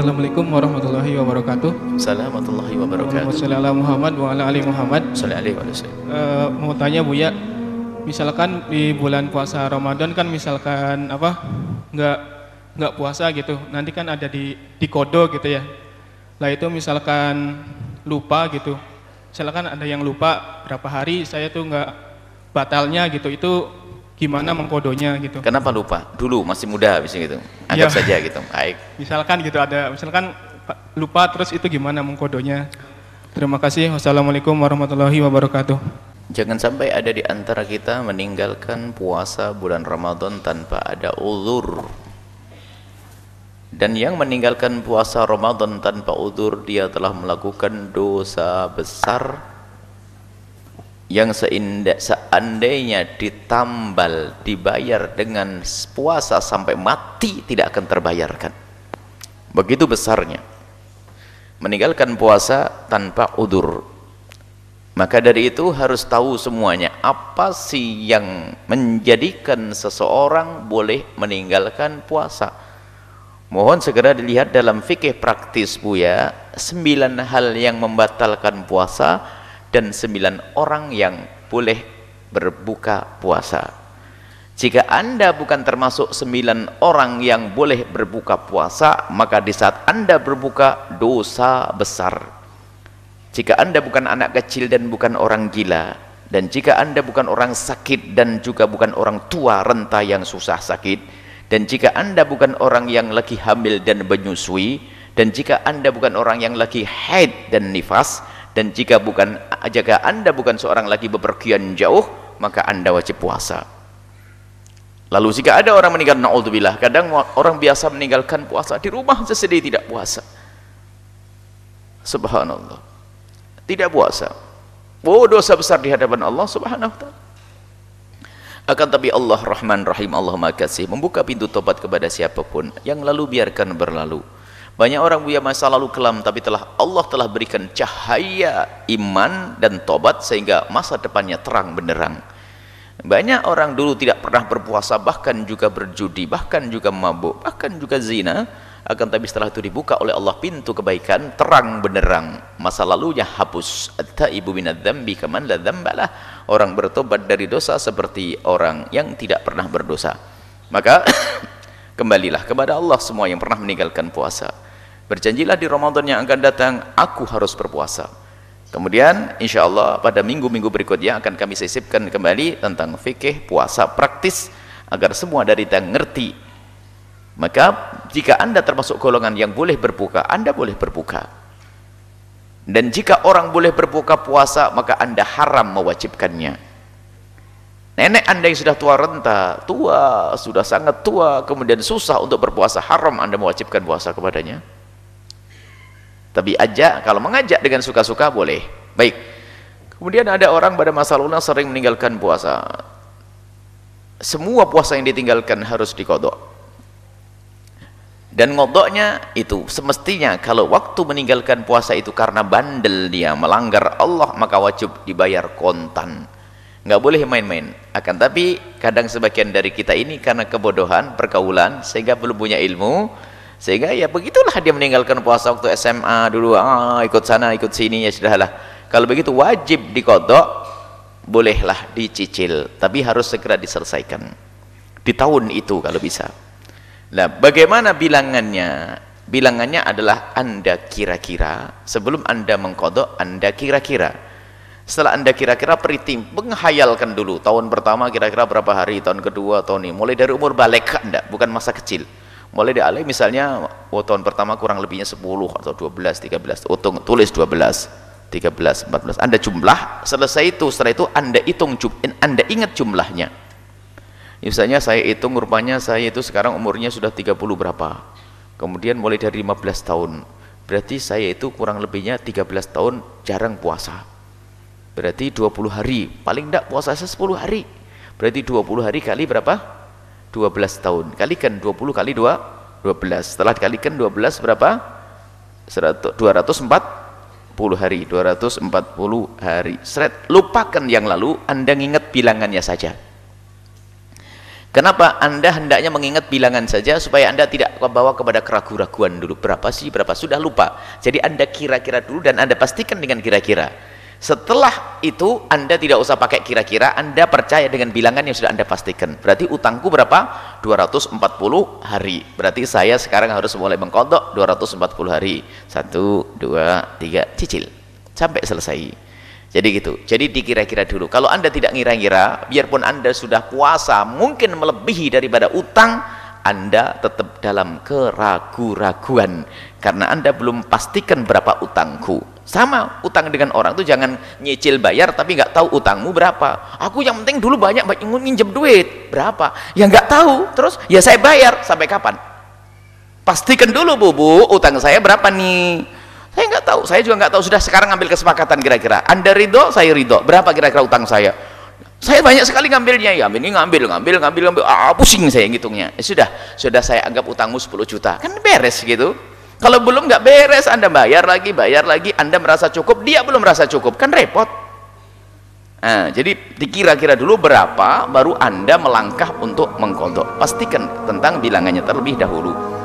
Assalamualaikum warahmatullahi wabarakatuh. Assalamualaikum warahmatullahi wabarakatuh. ala Muhammad wa ala ali Muhammad. Sallallahu alaihi wasallam. Eh, mau tanya Bu ya, misalkan di bulan puasa Ramadan kan misalkan apa nggak nggak puasa gitu, nanti kan ada di di kodo gitu ya. Lah itu misalkan lupa gitu, misalkan ada yang lupa berapa hari saya tuh nggak batalnya gitu, itu gimana mengkodonya gitu. Kenapa lupa? Dulu masih muda bisa gitu. Anggap Iya. saja gitu. Baik. Misalkan gitu ada, misalkan pa- lupa terus itu gimana mengkodonya. Terima kasih. Wassalamualaikum warahmatullahi wabarakatuh. Jangan sampai ada di antara kita meninggalkan puasa bulan Ramadan tanpa ada uzur. Dan yang meninggalkan puasa Ramadan tanpa uzur dia telah melakukan dosa besar yang seindah, seandainya ditambal dibayar dengan puasa sampai mati tidak akan terbayarkan. Begitu besarnya. Meninggalkan puasa tanpa udur. Maka dari itu harus tahu semuanya apa sih yang menjadikan seseorang boleh meninggalkan puasa. Mohon segera dilihat dalam fikih praktis Buya, sembilan hal yang membatalkan puasa dan sembilan orang yang boleh berbuka puasa. Jika anda bukan termasuk sembilan orang yang boleh berbuka puasa, maka di saat anda berbuka dosa besar. Jika anda bukan anak kecil dan bukan orang gila, dan jika anda bukan orang sakit dan juga bukan orang tua renta yang susah sakit, dan jika anda bukan orang yang lagi hamil dan menyusui, dan jika anda bukan orang yang lagi haid dan nifas, dan jika bukan jika anda bukan seorang lagi bepergian jauh, maka anda wajib puasa. Lalu jika ada orang meninggal naudzubillah, kadang orang biasa meninggalkan puasa di rumah sesedih tidak puasa. Subhanallah. Tidak puasa. Oh dosa besar di hadapan Allah Subhanahu wa taala. Akan tapi Allah Rahman Rahim Allah Maha Kasih membuka pintu tobat kepada siapa pun yang lalu biarkan berlalu. Banyak orang punya masa lalu kelam tapi telah Allah telah berikan cahaya iman dan tobat sehingga masa depannya terang benderang. Banyak orang dulu tidak pernah berpuasa bahkan juga berjudi, bahkan juga mabuk, bahkan juga zina. Akan tapi setelah itu dibuka oleh Allah pintu kebaikan terang benderang. Masa lalunya hapus. At-taibu minadz-dzambi kaman la dzambalah. Orang bertobat dari dosa seperti orang yang tidak pernah berdosa. Maka kembalilah kepada Allah semua yang pernah meninggalkan puasa. Berjanjilah di Ramadan yang akan datang aku harus berpuasa. Kemudian insya Allah pada minggu-minggu berikutnya akan kami sisipkan kembali tentang fikih puasa praktis agar semua dari kita ngerti. Maka jika anda termasuk golongan yang boleh berbuka, anda boleh berbuka. Dan jika orang boleh berbuka puasa, maka anda haram mewajibkannya. Nenek anda yang sudah tua renta, tua, sudah sangat tua, kemudian susah untuk berpuasa, haram anda mewajibkan puasa kepadanya. Tapi ajak, kalau mengajak dengan suka-suka boleh. Baik. Kemudian ada orang pada masa lalu sering meninggalkan puasa. Semua puasa yang ditinggalkan harus dikodok. Dan ngodoknya itu semestinya kalau waktu meninggalkan puasa itu karena bandel dia melanggar Allah maka wajib dibayar kontan. Nggak boleh main-main. Akan tapi kadang sebagian dari kita ini karena kebodohan, pergaulan sehingga belum punya ilmu sehingga ya begitulah dia meninggalkan puasa waktu SMA dulu. Ah, ikut sana ikut sini ya sudahlah kalau begitu wajib dikodok bolehlah dicicil tapi harus segera diselesaikan. Di tahun itu kalau bisa. Nah bagaimana bilangannya? Bilangannya adalah anda kira-kira. Sebelum anda mengkodok anda kira-kira setelah anda kira-kira peritim menghayalkan dulu tahun pertama kira-kira berapa hari tahun kedua tahun ini. Mulai dari umur balik anda bukan masa kecil. Mulai dialih misalnya oh, tahun pertama kurang lebihnya 10 atau 12 13 oh, tulis 12 13 14 Anda jumlah selesai itu setelah itu Anda hitung Anda ingat jumlahnya. Misalnya saya hitung rupanya saya itu sekarang umurnya sudah 30 berapa. Kemudian mulai dari 15 tahun. Berarti saya itu kurang lebihnya 13 tahun jarang puasa berarti 20 hari. Paling tidak puasa saya 10 hari. Berarti 20 hari kali berapa? 12 tahun. Kalikan 20 kali 2 12 setelah dikalikan 12 berapa? 100, 240 hari. 240 hari. Seret, lupakan yang lalu. Anda ingat bilangannya saja. Kenapa Anda hendaknya mengingat bilangan saja supaya Anda tidak bawa kepada keraguan-raguan dulu. Berapa sih, berapa? Sudah lupa. Jadi Anda kira-kira dulu dan Anda pastikan dengan kira-kira. Setelah itu Anda tidak usah pakai kira-kira, Anda percaya dengan bilangan yang sudah Anda pastikan. Berarti utangku berapa? 240 hari. Berarti saya sekarang harus mulai mengkodok 240 hari. Satu, dua, tiga, cicil. Sampai selesai. Jadi gitu. Jadi dikira-kira dulu. Kalau Anda tidak ngira-ngira, biarpun Anda sudah puasa, mungkin melebihi daripada utang, Anda tetap dalam keragu-raguan karena Anda belum pastikan berapa utangku. Sama utang dengan orang itu jangan nyicil bayar tapi nggak tahu utangmu berapa. Aku yang penting dulu banyak minjem duit. Berapa? Ya nggak tahu. Terus ya saya bayar sampai kapan? Pastikan dulu Bu, Bu, utang saya berapa nih? Saya nggak tahu, saya juga nggak tahu. Sudah sekarang ambil kesepakatan kira-kira. Anda ridho, saya ridho. Berapa kira-kira utang saya? Saya banyak sekali ngambilnya ya. Ini ngambil, ngambil, ngambil, ngambil. Ah, pusing saya ngitungnya. Ya, sudah, sudah saya anggap utangmu 10 juta. Kan beres gitu. Kalau belum nggak beres, Anda bayar lagi, bayar lagi. Anda merasa cukup, dia belum merasa cukup. Kan repot. Nah, jadi dikira-kira dulu berapa, baru Anda melangkah untuk mengkodok. Pastikan tentang bilangannya terlebih dahulu.